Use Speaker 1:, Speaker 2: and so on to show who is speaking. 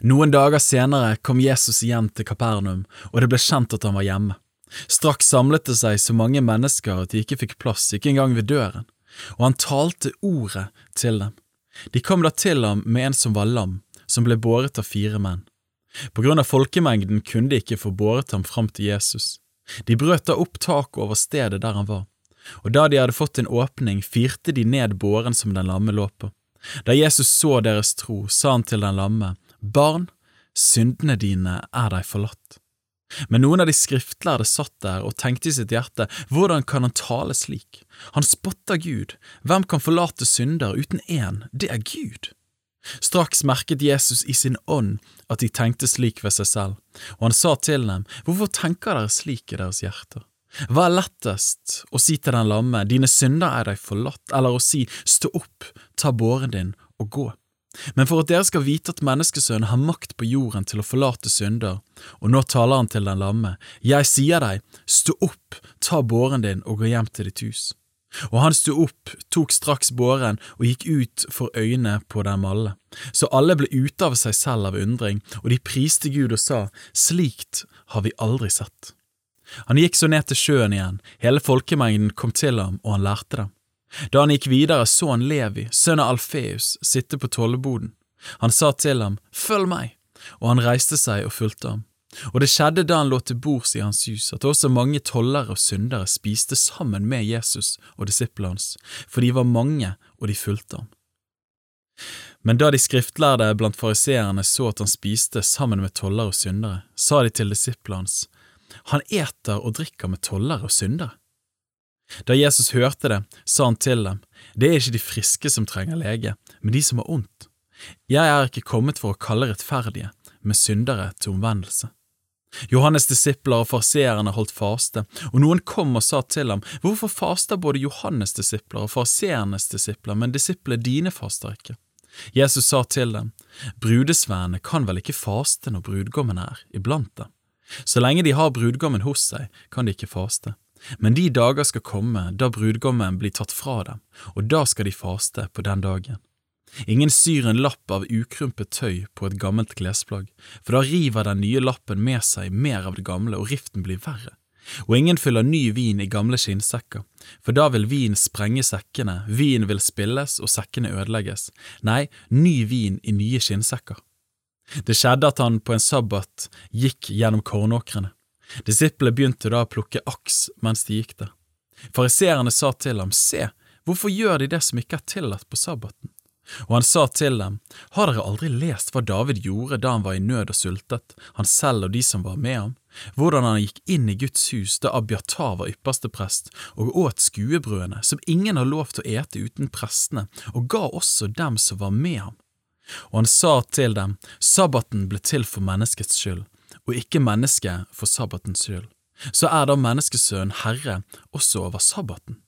Speaker 1: Noen dager senere kom Jesus igjen til Kapernaum, og det ble kjent at han var hjemme. Straks samlet det seg så mange mennesker at de ikke fikk plass, ikke engang ved døren, og han talte ordet til dem. De kom da til ham med en som var lam, som ble båret av fire menn. På grunn av folkemengden kunne de ikke få båret ham fram til Jesus. De brøt da opp taket over stedet der han var, og da de hadde fått en åpning, firte de ned båren som den lamme lå på. Da Jesus så deres tro, sa han til den lamme, Barn, syndene dine er deg forlatt. Men noen av de skriftlærde satt der og tenkte i sitt hjerte, hvordan kan han tale slik? Han spotter Gud, hvem kan forlate synder uten én, det er Gud. Straks merket Jesus i sin ånd at de tenkte slik ved seg selv, og han sa til dem, hvorfor tenker dere slik i deres hjerter? Hva er lettest, å si til den lamme, dine synder er deg forlatt, eller å si, stå opp, ta båren din og gå? Men for at dere skal vite at menneskesønnen har makt på jorden til å forlate synder, og nå taler han til den lamme, jeg sier deg, stå opp, ta båren din og gå hjem til ditt hus. Og han sto opp, tok straks båren og gikk ut for øynene på dem alle. Så alle ble ute av seg selv av undring, og de priste Gud og sa, slikt har vi aldri sett. Han gikk så ned til sjøen igjen, hele folkemengden kom til ham, og han lærte dem. Da han gikk videre, så han Levi, sønn av Alfeus, sitte på tolleboden. Han sa til ham, Følg meg, og han reiste seg og fulgte ham. Og det skjedde da han lå til bords i hans hus, at også mange tollere og syndere spiste sammen med Jesus og disiplene hans, for de var mange og de fulgte ham. Men da de skriftlærde blant fariseerne så at han spiste sammen med tollere og syndere, sa de til disiplene hans, han eter og drikker med tollere og syndere. Da Jesus hørte det, sa han til dem, det er ikke de friske som trenger lege, men de som har ondt. Jeg er ikke kommet for å kalle rettferdige, men syndere til omvendelse. Johannes' disipler og farseerne holdt faste, og noen kom og sa til ham, Hvorfor faster både Johannes' disipler og farseernes disipler, men disiplene dine faster ikke? Jesus sa til dem, Brudesvennene kan vel ikke faste når brudgommen er iblant dem? Så lenge de har brudgommen hos seg, kan de ikke faste. Men de dager skal komme da brudgommen blir tatt fra dem, og da skal de faste på den dagen. Ingen syr en lapp av ukrumpet tøy på et gammelt klesplagg, for da river den nye lappen med seg mer av det gamle, og riften blir verre. Og ingen fyller ny vin i gamle skinnsekker, for da vil vin sprenge sekkene, vin vil spilles og sekkene ødelegges, nei, ny vin i nye skinnsekker. Det skjedde at han på en sabbat gikk gjennom kornåkrene. Disiplene begynte da å plukke aks mens de gikk der. Fariseerne sa til ham, Se, hvorfor gjør de det som ikke er tillatt på sabbaten? Og han sa til dem, Har dere aldri lest hva David gjorde da han var i nød og sultet, han selv og de som var med ham? Hvordan han gikk inn i Guds hus da Abiatar var ypperste prest, og åt skuebrødene, som ingen har lov til å ete uten prestene, og ga også dem som var med ham. Og han sa til dem, sabbaten ble til for menneskets skyld, og ikke mennesket for sabbatens skyld. Så er da menneskesønnen herre også over sabbaten.